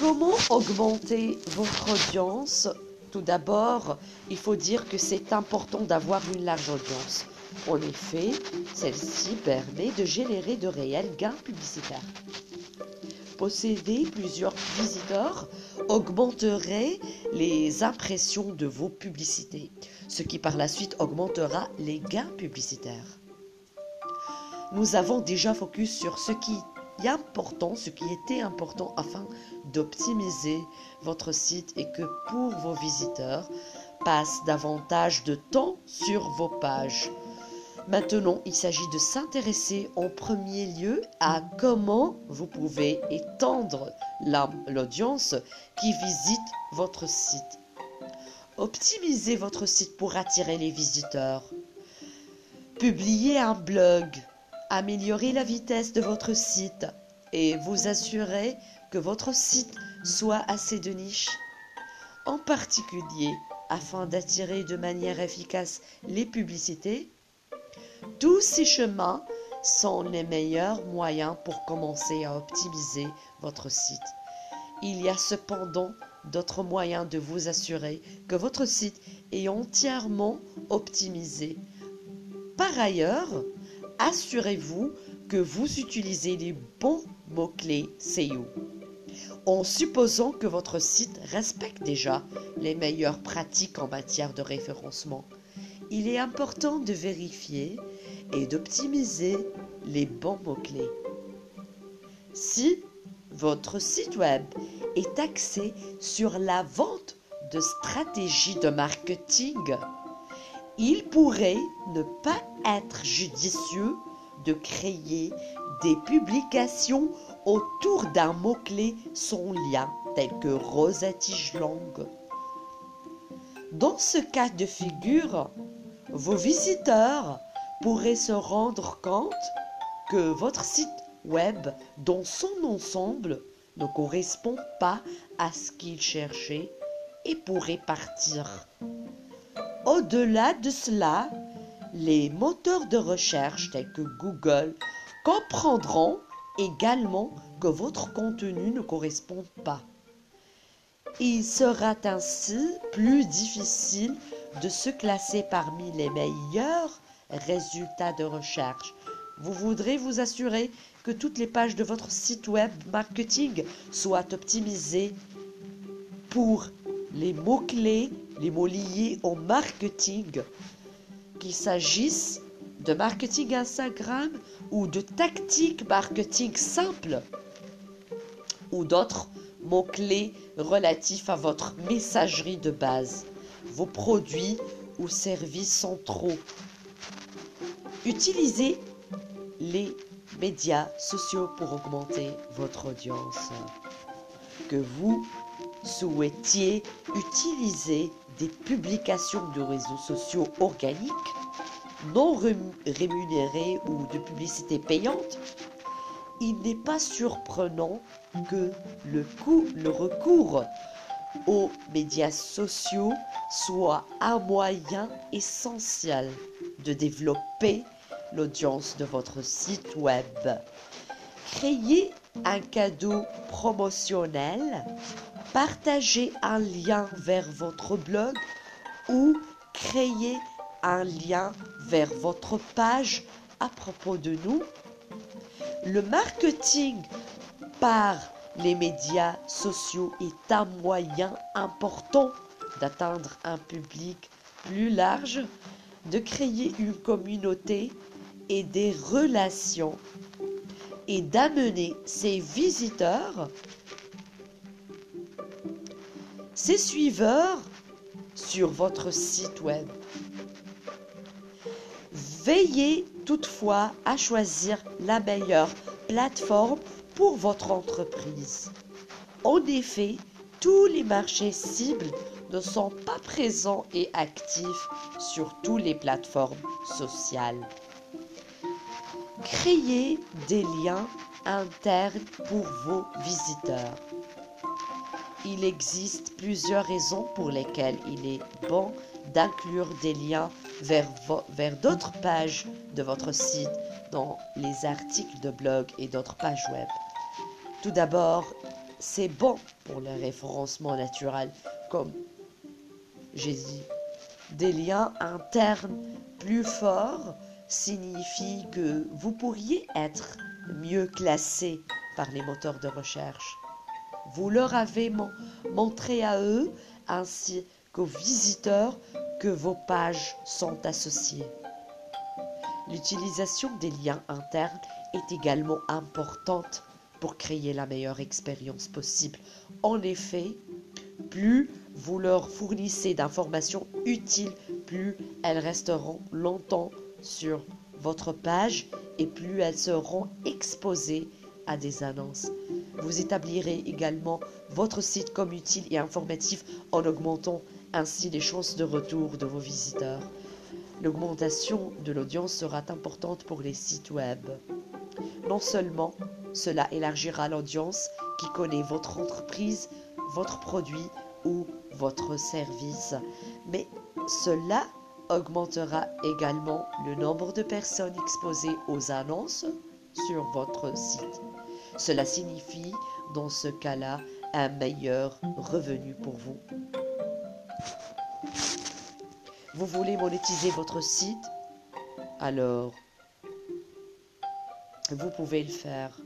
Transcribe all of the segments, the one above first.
Comment augmenter votre audience? Tout d'abord, il faut dire que c'est important d'avoir une large audience. En effet, celle-ci permet de générer de réels gains publicitaires. Posséder plusieurs visiteurs augmenterait les impressions de vos publicités, ce qui par la suite augmentera les gains publicitaires. Nous avons déjà focus sur ce qui important, ce qui était important afin d'optimiser votre site et que pour vos visiteurs passent davantage de temps sur vos pages. Maintenant, il s'agit de s'intéresser en premier lieu à comment vous pouvez étendre l'audience qui visite votre site. Optimisez votre site pour attirer les visiteurs. Publiez un blog. Améliorez la vitesse de votre site et vous assurez que votre site soit assez de niche. En particulier, afin d'attirer de manière efficace les publicités, tous ces chemins sont les meilleurs moyens pour commencer à optimiser votre site. Il y a cependant d'autres moyens de vous assurer que votre site est entièrement optimisé. Par ailleurs, assurez-vous que vous utilisez les bons mots-clés SEO. En supposant que votre site respecte déjà les meilleures pratiques en matière de référencement, il est important de vérifier et d'optimiser les bons mots-clés. Si votre site web est axé sur la vente de stratégies de marketing, il pourrait ne pas être judicieux de créer des publications autour d'un mot-clé sans lien tel que Rosa Tige Dans ce cas de figure, vos visiteurs pourraient se rendre compte que votre site web dans son ensemble ne correspond pas à ce qu'ils cherchaient et pourraient partir. Au-delà de cela, les moteurs de recherche tels que Google comprendront également que votre contenu ne correspond pas. Il sera ainsi plus difficile de se classer parmi les meilleurs résultats de recherche. Vous voudrez vous assurer que toutes les pages de votre site web marketing soient optimisées pour les mots-clés, les mots liés au marketing, qu'il s'agisse de marketing Instagram ou de tactiques marketing simples ou d'autres mots-clés relatifs à votre messagerie de base, vos produits ou services centraux. Utilisez les médias sociaux pour augmenter votre audience. Que vous souhaitiez utiliser des publications de réseaux sociaux organiques, non rémunérées ou de publicité payante, il n'est pas surprenant que le, recours aux médias sociaux soit un moyen essentiel de développer l'audience de votre site web. Créez un cadeau promotionnel, partagez un lien vers votre blog ou créez un lien vers votre page à propos de nous. Le marketing par les médias sociaux est un moyen important d'atteindre un public plus large, de créer une communauté et des relations et d'amener ses visiteurs, ses suiveurs sur votre site web. Veillez toutefois à choisir la meilleure plateforme pour votre entreprise. En effet, tous les marchés cibles ne sont pas présents et actifs sur toutes les plateformes sociales. Créez des liens internes pour vos visiteurs. Il existe plusieurs raisons pour lesquelles il est bon d'inclure des liens vers, d'autres pages de votre site dans les articles de blog et d'autres pages web. Tout d'abord, c'est bon pour le référencement naturel, comme j'ai dit. Des liens internes plus forts signifient que vous pourriez être mieux classé par les moteurs de recherche. Vous leur avez montré à eux ainsi qu'aux visiteurs que vos pages sont associées. L'utilisation des liens internes est également importante pour créer la meilleure expérience possible. En effet, plus vous leur fournissez d'informations utiles, plus elles resteront longtemps sur votre page et plus elles seront exposées à des annonces. Vous établirez également votre site comme utile et informatif en augmentant ainsi les chances de retour de vos visiteurs. L'augmentation de l'audience sera importante pour les sites web. Non seulement cela élargira l'audience qui connaît votre entreprise, votre produit ou votre service, mais cela augmentera également le nombre de personnes exposées aux annonces sur votre site. Cela signifie dans ce cas-là un meilleur revenu pour vous. Vous voulez monétiser votre site? Alors, vous pouvez le faire.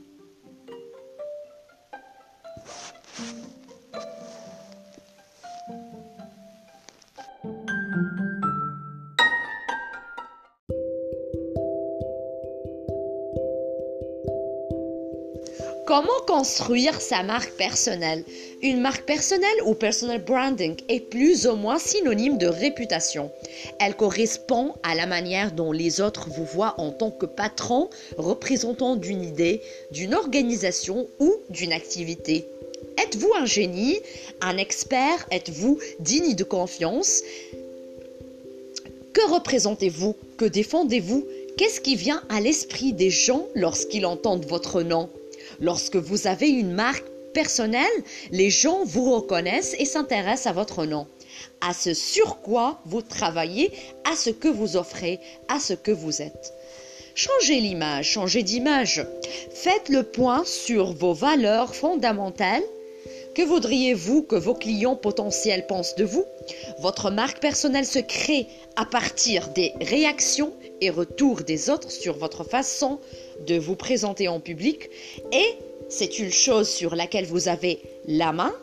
Comment construire sa marque personnelle? Une marque personnelle ou personal branding est plus ou moins synonyme de réputation. Elle correspond à la manière dont les autres vous voient en tant que patron, représentant d'une idée, d'une organisation ou d'une activité. Êtes-vous un génie, un expert? Êtes-vous digne de confiance? Que représentez-vous? Que défendez-vous? Qu'est-ce qui vient à l'esprit des gens lorsqu'ils entendent votre nom? Lorsque vous avez une marque personnelle, les gens vous reconnaissent et s'intéressent à votre nom, à ce sur quoi vous travaillez, à ce que vous offrez, à ce que vous êtes. Changez l'image, changez d'image. Faites le point sur vos valeurs fondamentales. Que voudriez-vous que vos clients potentiels pensent de vous? Votre marque personnelle se crée à partir des réactions et retours des autres sur votre façon de vous présenter en public et c'est une chose sur laquelle vous avez la main.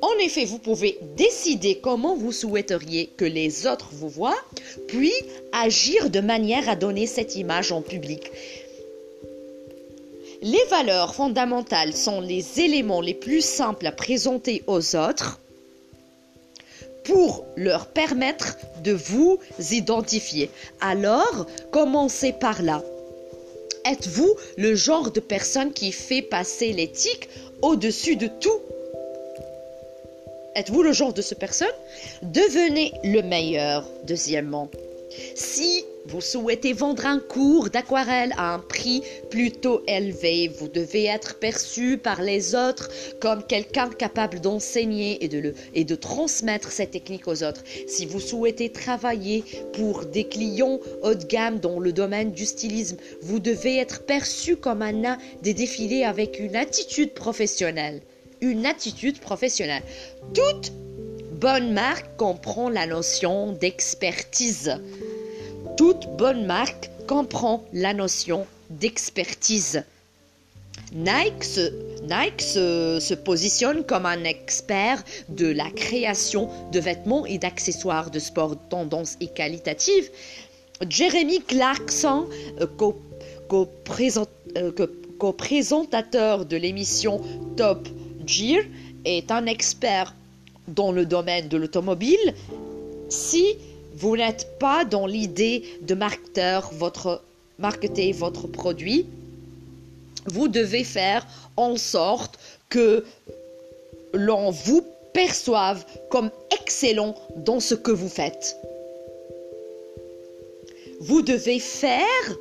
En effet, vous pouvez décider comment vous souhaiteriez que les autres vous voient, puis agir de manière à donner cette image en public. Les valeurs fondamentales sont les éléments les plus simples à présenter aux autres pour leur permettre de vous identifier. Alors, commencez par là. Êtes-vous le genre de personne qui fait passer l'éthique au-dessus de tout? Êtes-vous le genre de ce personne? Devenez le meilleur, deuxièmement. Vous souhaitez vendre un cours d'aquarelle à un prix plutôt élevé, vous devez être perçu par les autres comme quelqu'un capable d'enseigner et de, et de transmettre cette technique aux autres. Si vous souhaitez travailler pour des clients haut de gamme dans le domaine du stylisme, vous devez être perçu comme un des défilés avec une attitude professionnelle. Une attitude professionnelle. Toute bonne marque comprend la notion d'expertise. Toute bonne marque comprend la notion d'expertise. Nike, se, positionne comme un expert de la création de vêtements et d'accessoires de sport tendance et qualitative. Jeremy Clarkson, euh, euh, co-présentateur de l'émission Top Gear, est un expert dans le domaine de l'automobile. Si vous n'êtes pas dans l'idée de marketer votre, marketer votre produit. Vous devez faire en sorte que l'on vous perçoive comme excellent dans ce que vous faites. Vous devez faire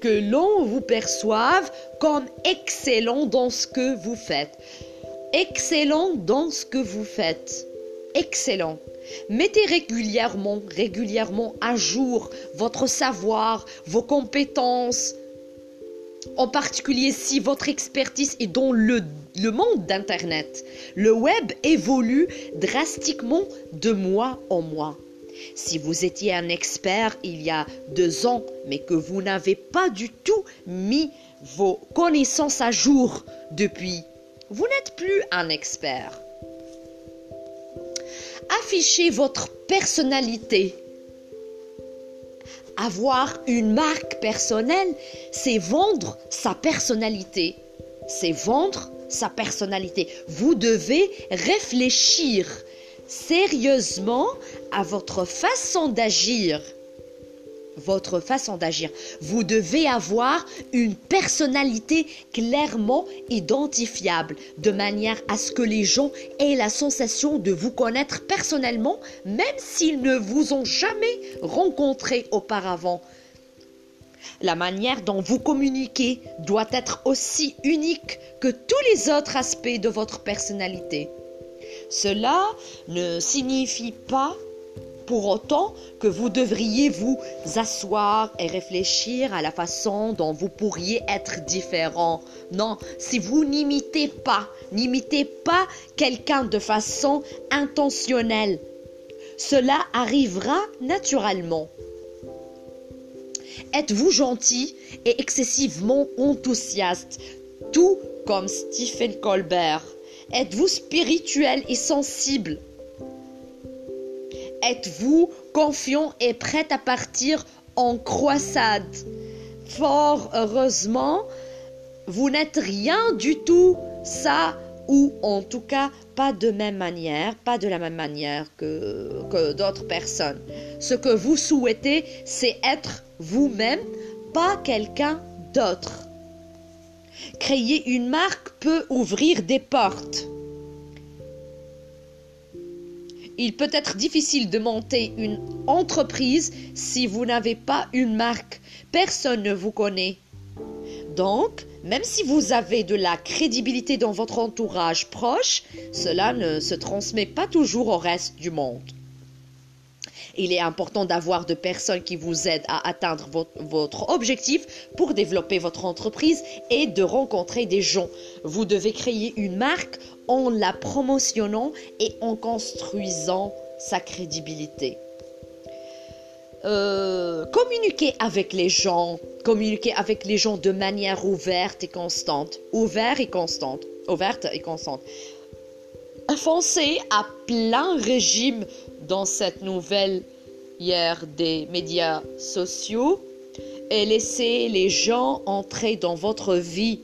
que l'on vous perçoive comme excellent dans ce que vous faites. Excellent dans ce que vous faites. Excellent. Mettez régulièrement, régulièrement à jour votre savoir, vos compétences, En particulier si votre expertise est dans le, le monde d'Internet. Le web évolue drastiquement de mois en mois. Si vous étiez un expert il y a deux ans, mais que vous n'avez pas du tout mis vos connaissances à jour depuis, vous n'êtes plus un expert. Affichez votre personnalité. Avoir une marque personnelle, c'est vendre sa personnalité. C'est vendre sa personnalité. Vous devez réfléchir sérieusement à votre façon d'agir. Votre façon d'agir. Vous devez avoir une personnalité clairement identifiable, de manière à ce que les gens aient la sensation de vous connaître personnellement, même s'ils ne vous ont jamais rencontré auparavant. La manière dont vous communiquez doit être aussi unique que tous les autres aspects de votre personnalité. Cela ne signifie pas pour autant que vous devriez vous asseoir et réfléchir à la façon dont vous pourriez être différent. Non, si vous n'imitez pas, n'imitez pas quelqu'un de façon intentionnelle, cela arrivera naturellement. Êtes-vous gentil et excessivement enthousiaste, tout comme Stephen Colbert? Êtes-vous spirituel et sensible? Êtes-vous confiant et prêt à partir en croissade? Fort heureusement, vous n'êtes rien du tout ça ou en tout cas pas de même manière, pas de la même manière que, que d'autres personnes. Ce que vous souhaitez, c'est être vous-même, pas quelqu'un d'autre. Créer une marque peut ouvrir des portes. Il peut être difficile de monter une entreprise si vous n'avez pas une marque. Personne ne vous connaît. Donc, même si vous avez de la crédibilité dans votre entourage proche, cela ne se transmet pas toujours au reste du monde. Il est important d'avoir de personnes qui vous aident à atteindre votre, objectif pour développer votre entreprise et de rencontrer des gens. Vous devez créer une marque en la promotionnant et en construisant sa crédibilité. Euh, communiquer avec les gens, communiquer avec les gens de manière ouverte et constante, ouverte et constante, ouverte et constante. Foncez à plein régime dans cette nouvelle ère des médias sociaux et laissez les gens entrer dans votre vie.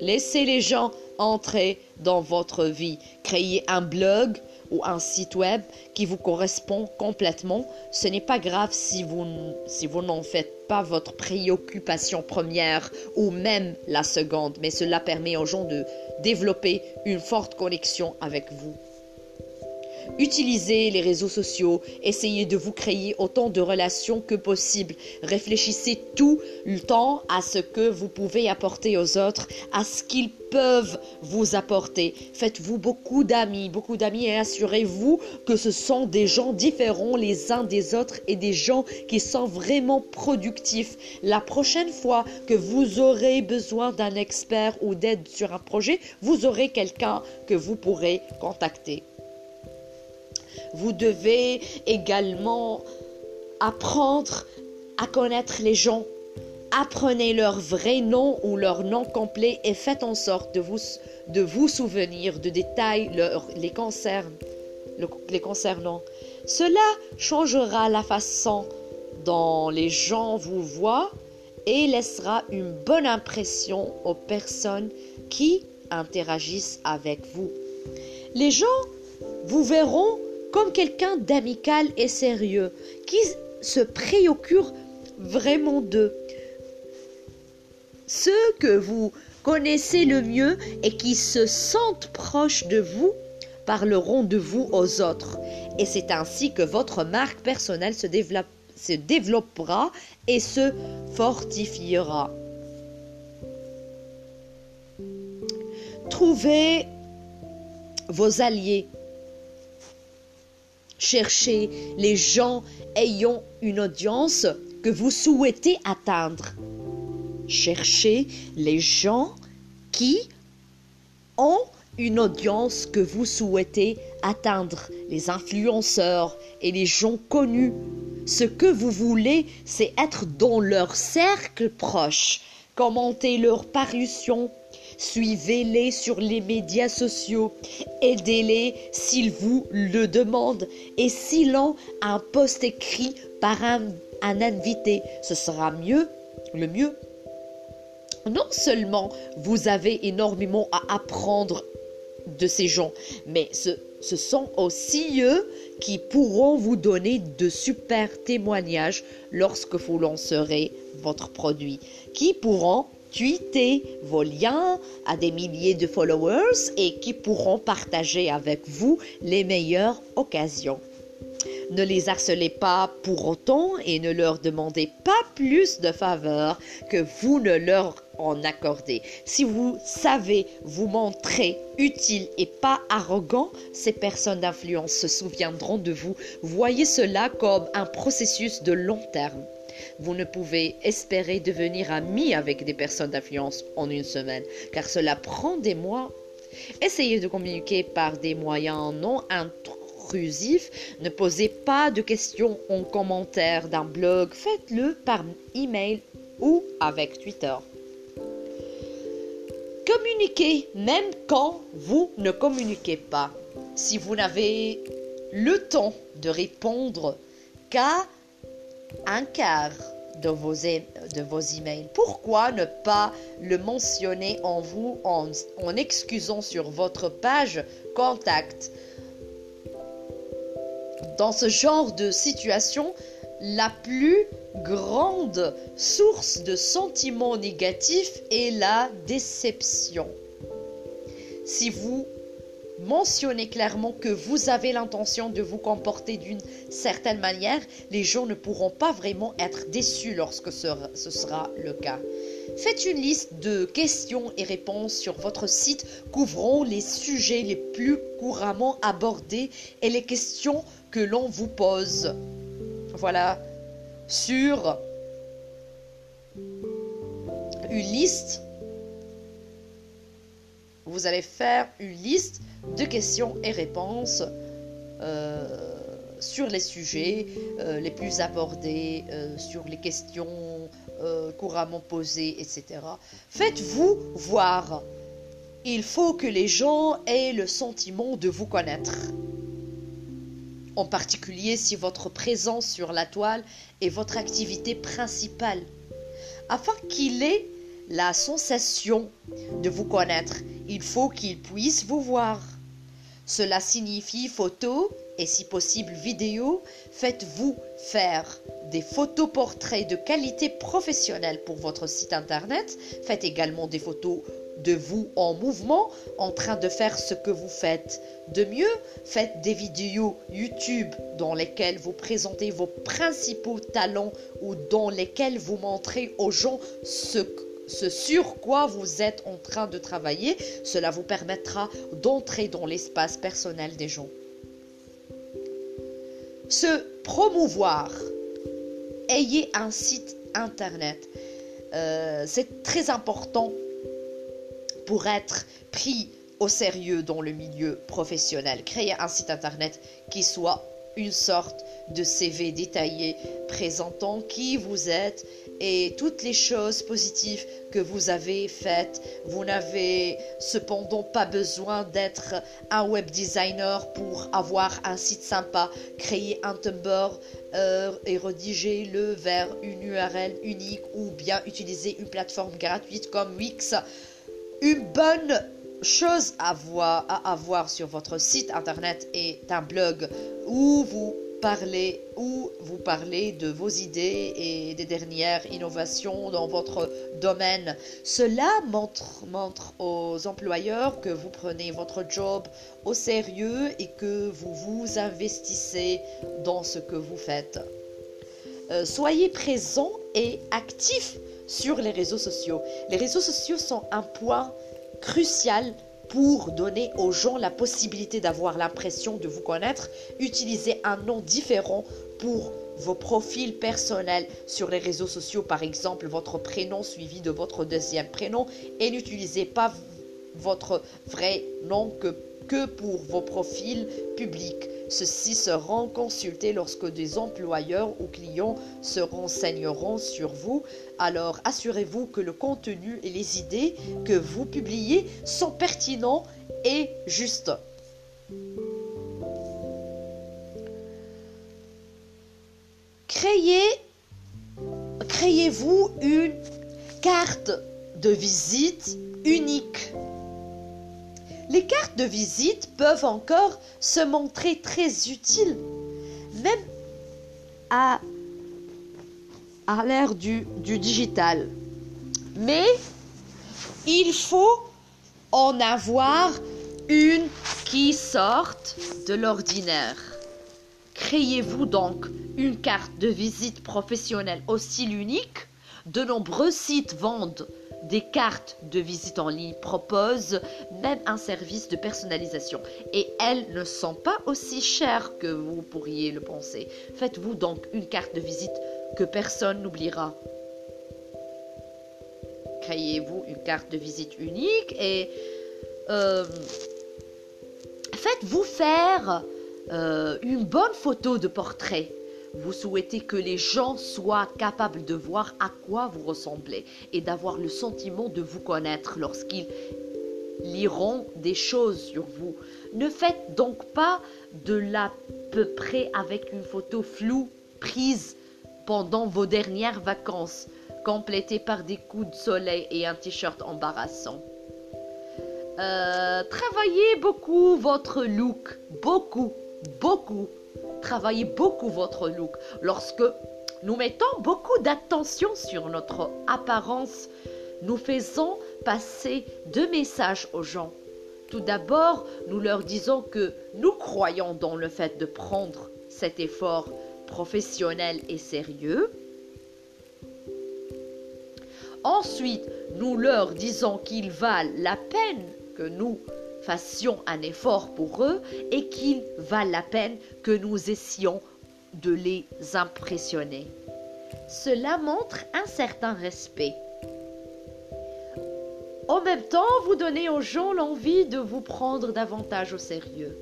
Laissez les gens entrer dans votre vie. Créez un blog ou un site web qui vous correspond complètement. Ce n'est pas grave si vous, si vous n'en faites pas votre préoccupation première ou même la seconde, mais cela permet aux gens de développer une forte connexion avec vous. Utilisez les réseaux sociaux, essayez de vous créer autant de relations que possible. Réfléchissez tout le temps à ce que vous pouvez apporter aux autres, à ce qu'ils peuvent vous apporter. Faites-vous beaucoup d'amis, beaucoup d'amis et assurez-vous que ce sont des gens différents les uns des autres et des gens qui sont vraiment productifs. La prochaine fois que vous aurez besoin d'un expert ou d'aide sur un projet, vous aurez quelqu'un que vous pourrez contacter. Vous devez également apprendre à connaître les gens. Apprenez leur vrai nom ou leur nom complet et faites en sorte de vous, de vous souvenir de détails les, concernant. Cela changera la façon dont les gens vous voient et laissera une bonne impression aux personnes qui interagissent avec vous. Les gens vous verront comme quelqu'un d'amical et sérieux, qui se préoccupe vraiment d'eux. Ceux que vous connaissez le mieux et qui se sentent proches de vous parleront de vous aux autres. Et c'est ainsi que votre marque personnelle se, développera et se fortifiera. Trouvez vos alliés Cherchez les gens ayant une audience que vous souhaitez atteindre. Cherchez les gens qui ont une audience que vous souhaitez atteindre, les influenceurs et les gens connus. Ce que vous voulez, c'est être dans leur cercle proche. Commentez leurs parutions, suivez-les sur les médias sociaux, aidez-les s'ils vous le demandent. Et s'ils ont un post écrit par un, un invité, ce sera mieux, le mieux. Non seulement vous avez énormément à apprendre de ces gens, mais ce, ce sont aussi eux qui pourront vous donner de super témoignages lorsque vous lancerez votre produit, qui pourront tweeter vos liens à des milliers de followers et qui pourront partager avec vous les meilleures occasions. Ne les harcelez pas pour autant et ne leur demandez pas plus de faveurs que vous ne leur en accordez. Si vous savez vous montrer utile et pas arrogant, ces personnes d'influence se souviendront de vous. Voyez cela comme un processus de long terme. Vous ne pouvez espérer devenir ami avec des personnes d'influence en une semaine, car cela prend des mois. Essayez de communiquer par des moyens non intrusifs. Ne posez pas de questions en commentaire d'un blog. Faites-le par email ou avec Twitter. Communiquez même quand vous ne communiquez pas. Si vous n'avez le temps de répondre qu'à un quart de vos, de vos emails, pourquoi ne pas le mentionner en vous en, en excusant sur votre page contact? Dans ce genre de situation, la plus grande source de sentiments négatifs est la déception. Si vous mentionnez clairement que vous avez l'intention de vous comporter d'une certaine manière, les gens ne pourront pas vraiment être déçus lorsque ce sera le cas. Faites une liste de questions et réponses sur votre site couvrant les sujets les plus couramment abordés et les questions que l'on vous pose. Voilà, sur une liste. Vous allez faire une liste de questions et réponses euh, sur les sujets euh, les plus abordés, euh, sur les questions couramment posées, etc. Faites-vous voir. Il faut que les gens aient le sentiment de vous connaître en particulier si votre présence sur la toile est votre activité principale, afin qu'il ait la sensation de vous connaître, il faut qu'il puisse vous voir. Cela signifie photo et si possible vidéo. Faites-vous faire des photos portraits de qualité professionnelle pour votre site internet. Faites également des photos de vous en mouvement, en train de faire ce que vous faites de mieux. Faites des vidéos YouTube dans lesquelles vous présentez vos principaux talents ou dans lesquelles vous montrez aux gens ce, ce sur quoi vous êtes en train de travailler. Cela vous permettra d'entrer dans l'espace personnel des gens. Se promouvoir. Ayez un site internet. Euh, c'est très important pour être pris au sérieux dans le milieu professionnel. Créer un site internet qui soit une sorte de CV détaillé présentant qui vous êtes et toutes les choses positives que vous avez faites. Vous n'avez cependant pas besoin d'être un web designer pour avoir un site sympa. Créer un Tumblr euh, et rédiger le vers une URL unique ou bien utiliser une plateforme gratuite comme Wix une bonne chose à à avoir sur votre site internet est un blog où vous parlez, où vous parlez de vos idées et des dernières innovations dans votre domaine. Cela montre, montre aux employeurs que vous prenez votre job au sérieux et que vous vous investissez dans ce que vous faites. Euh, soyez présent et actif sur les réseaux sociaux. Les réseaux sociaux sont un point crucial pour donner aux gens la possibilité d'avoir l'impression de vous connaître. Utilisez un nom différent pour vos profils personnels sur les réseaux sociaux, par exemple votre prénom suivi de votre deuxième prénom, et n'utilisez pas votre vrai nom que, pour vos profils publics. Ceux-ci seront consultés lorsque des employeurs ou clients se renseigneront sur vous. Alors assurez-vous que le contenu et les idées que vous publiez sont pertinents et justes. Créez, créez-vous une carte de visite unique? Les cartes de visite peuvent encore se montrer très utiles, même à, l'ère du, du digital. Mais il faut en avoir une qui sorte de l'ordinaire. Créez-vous donc une carte de visite professionnelle au style unique? De nombreux sites vendent des cartes de visite en ligne, proposent même un service de personnalisation. Et elles ne sont pas aussi chères que vous pourriez le penser. Faites-vous donc une carte de visite que personne n'oubliera. Créez-vous une carte de visite unique et euh, faites-vous faire euh, une bonne photo de portrait vous souhaitez que les gens soient capables de voir à quoi vous ressemblez et d'avoir le sentiment de vous connaître lorsqu'ils liront des choses sur vous. Ne faites donc pas de l'à peu près avec une photo floue prise pendant vos dernières vacances, complétée par des coups de soleil et un t-shirt embarrassant. Euh, travaillez beaucoup votre look, beaucoup, beaucoup travaillez beaucoup votre look. Lorsque nous mettons beaucoup d'attention sur notre apparence, nous faisons passer deux messages aux gens. Tout d'abord, nous leur disons que nous croyons dans le fait de prendre cet effort professionnel et sérieux. Ensuite, nous leur disons qu'ils valent la peine que nous fassions un effort pour eux et qu'il valent la peine que nous essayions de les impressionner. Cela montre un certain respect. En même temps, vous donnez aux gens l'envie de vous prendre davantage au sérieux.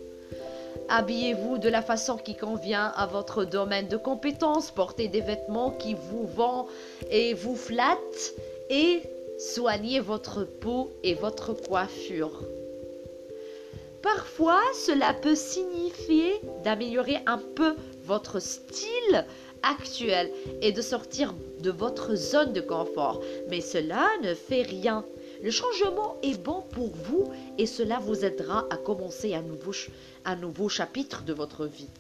Habillez-vous de la façon qui convient à votre domaine de compétences, portez des vêtements qui vous vont et vous flattent et soignez votre peau et votre coiffure. Parfois, cela peut signifier d'améliorer un peu votre style actuel et de sortir de votre zone de confort. Mais cela ne fait rien. Le changement est bon pour vous et cela vous aidera à commencer un nouveau, un nouveau chapitre de votre vie.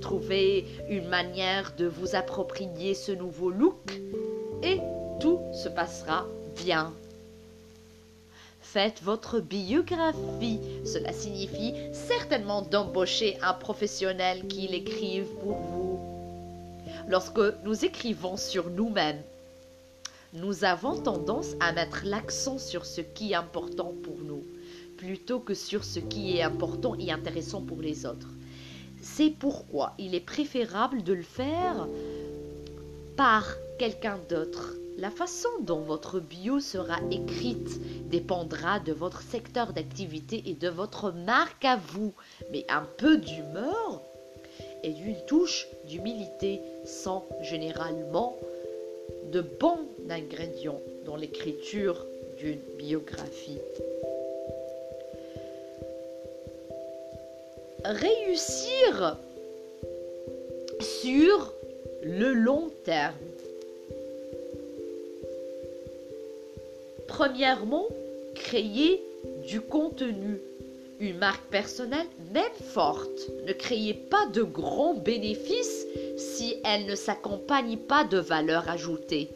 Trouvez une manière de vous approprier ce nouveau look et tout se passera bien. Faites votre biographie. Cela signifie certainement d'embaucher un professionnel qui l'écrive pour vous. Lorsque nous écrivons sur nous-mêmes, nous avons tendance à mettre l'accent sur ce qui est important pour nous, plutôt que sur ce qui est important et intéressant pour les autres. C'est pourquoi il est préférable de le faire par quelqu'un d'autre la façon dont votre bio sera écrite dépendra de votre secteur d'activité et de votre marque à vous. Mais un peu d'humeur et d'une touche d'humilité sont généralement de bons ingrédients dans l'écriture d'une biographie. Réussir sur le long terme Premièrement, créer du contenu. Une marque personnelle, même forte, ne créez pas de grands bénéfices si elle ne s'accompagne pas de valeur ajoutée.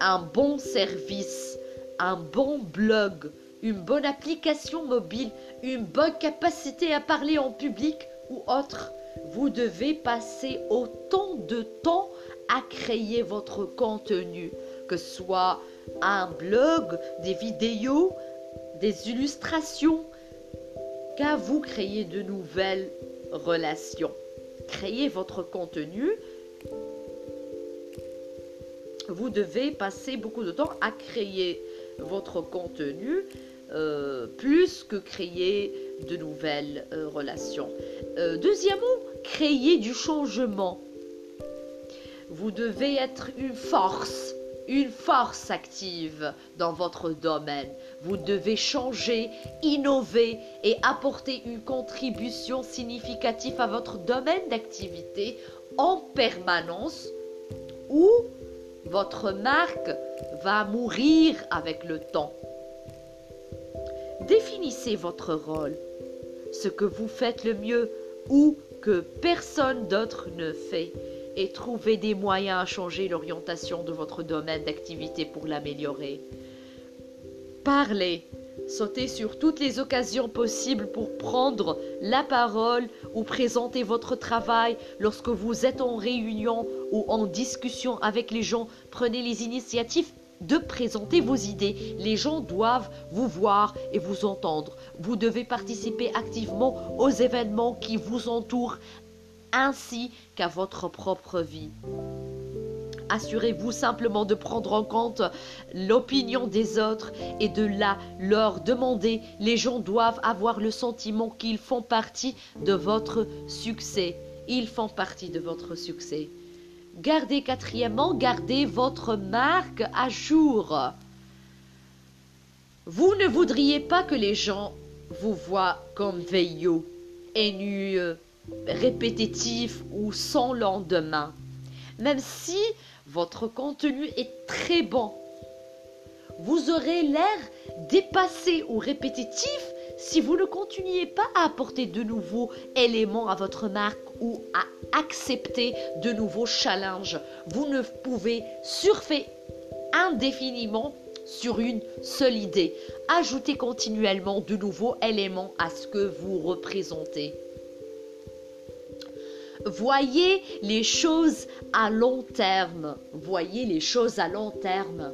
Un bon service, un bon blog, une bonne application mobile, une bonne capacité à parler en public ou autre. Vous devez passer autant de temps à créer votre contenu, que ce soit un blog, des vidéos, des illustrations, qu'à vous créer de nouvelles relations? créer votre contenu, vous devez passer beaucoup de temps à créer votre contenu euh, plus que créer de nouvelles euh, relations. Euh, deuxièmement, créer du changement. Vous devez être une force, une force active dans votre domaine. Vous devez changer, innover et apporter une contribution significative à votre domaine d'activité en permanence ou votre marque va mourir avec le temps. Définissez votre rôle, ce que vous faites le mieux ou que personne d'autre ne fait et trouvez des moyens à changer l'orientation de votre domaine d'activité pour l'améliorer. Parlez, sautez sur toutes les occasions possibles pour prendre la parole ou présenter votre travail lorsque vous êtes en réunion ou en discussion avec les gens. Prenez les initiatives de présenter vos idées. Les gens doivent vous voir et vous entendre. Vous devez participer activement aux événements qui vous entourent ainsi qu'à votre propre vie. Assurez-vous simplement de prendre en compte l'opinion des autres et de la leur demander. Les gens doivent avoir le sentiment qu'ils font partie de votre succès. Ils font partie de votre succès. Gardez quatrièmement, gardez votre marque à jour. Vous ne voudriez pas que les gens vous voient comme veilleux, ennuyeux, répétitif ou sans lendemain. Même si votre contenu est très bon, vous aurez l'air dépassé ou répétitif si vous ne continuez pas à apporter de nouveaux éléments à votre marque ou à accepter de nouveaux challenges. Vous ne pouvez surfer indéfiniment sur une seule idée. Ajoutez continuellement de nouveaux éléments à ce que vous représentez. Voyez les choses à long terme. Voyez les choses à long terme.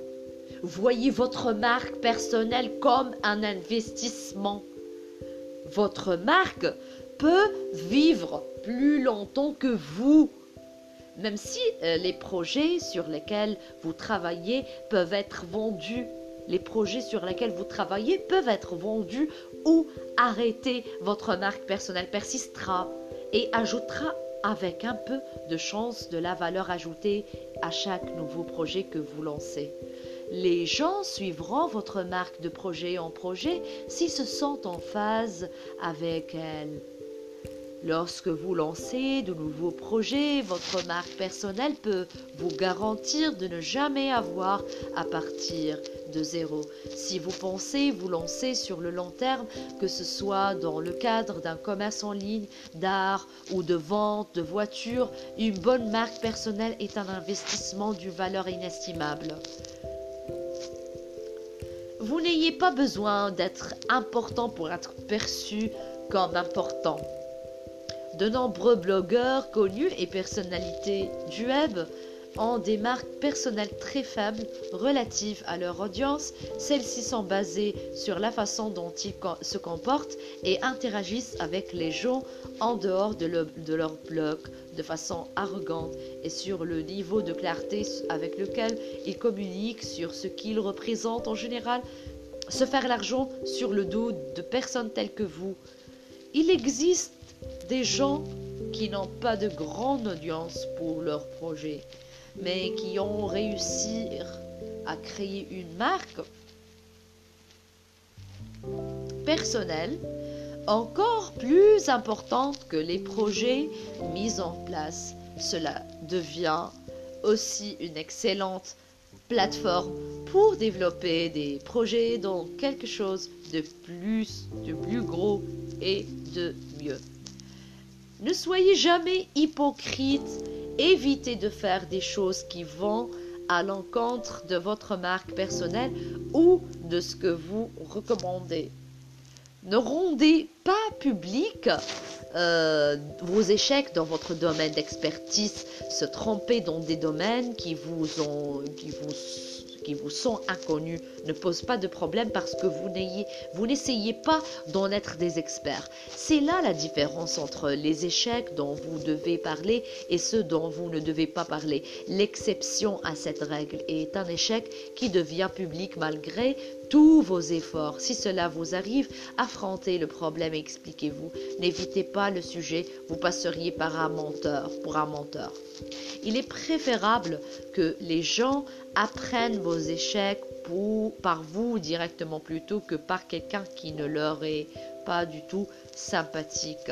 Voyez votre marque personnelle comme un investissement. Votre marque peut vivre plus longtemps que vous. Même si euh, les projets sur lesquels vous travaillez peuvent être vendus, les projets sur lesquels vous travaillez peuvent être vendus ou arrêtés, votre marque personnelle persistera et ajoutera avec un peu de chance de la valeur ajoutée à chaque nouveau projet que vous lancez. Les gens suivront votre marque de projet en projet s'ils se sentent en phase avec elle. Lorsque vous lancez de nouveaux projets, votre marque personnelle peut vous garantir de ne jamais avoir à partir Si vous pensez vous lancer sur le long terme, que ce soit dans le cadre d'un commerce en ligne, d'art ou de vente de voitures, une bonne marque personnelle est un investissement d'une valeur inestimable. Vous n'ayez pas besoin d'être important pour être perçu comme important. De nombreux blogueurs connus et personnalités du web ont des marques personnelles très faibles relatives à leur audience. Celles-ci sont basées sur la façon dont ils se comportent et interagissent avec les gens en dehors de, leur blog de façon arrogante et sur le niveau de clarté avec lequel ils communiquent sur ce qu'ils représentent en général. Se faire l'argent sur le dos de personnes telles que vous. Il existe des gens qui n'ont pas de grande audience pour leur projet, mais qui ont réussi à créer une marque personnelle encore plus importante que les projets mis en place. Cela devient aussi une excellente plateforme pour développer des projets dans quelque chose de plus, de plus gros et de mieux. Ne soyez jamais hypocrite. Évitez de faire des choses qui vont à l'encontre de votre marque personnelle ou de ce que vous recommandez. Ne rendez pas public euh, vos échecs dans votre domaine d'expertise. Se tromper dans des domaines qui vous ont, qui vous qui vous sont inconnus ne posent pas de problème parce que vous vous n'essayez pas d'en être des experts. C'est là la différence entre les échecs dont vous devez parler et ceux dont vous ne devez pas parler. L'exception à cette règle est un échec qui devient public malgré tous vos efforts. Si cela vous arrive, affrontez le problème et expliquez-vous. N'évitez pas le sujet, vous passeriez par un menteur, pour un menteur. Il est préférable que les gens apprennent vos échecs par vous directement plutôt que par quelqu'un qui ne leur est pas du tout sympathique.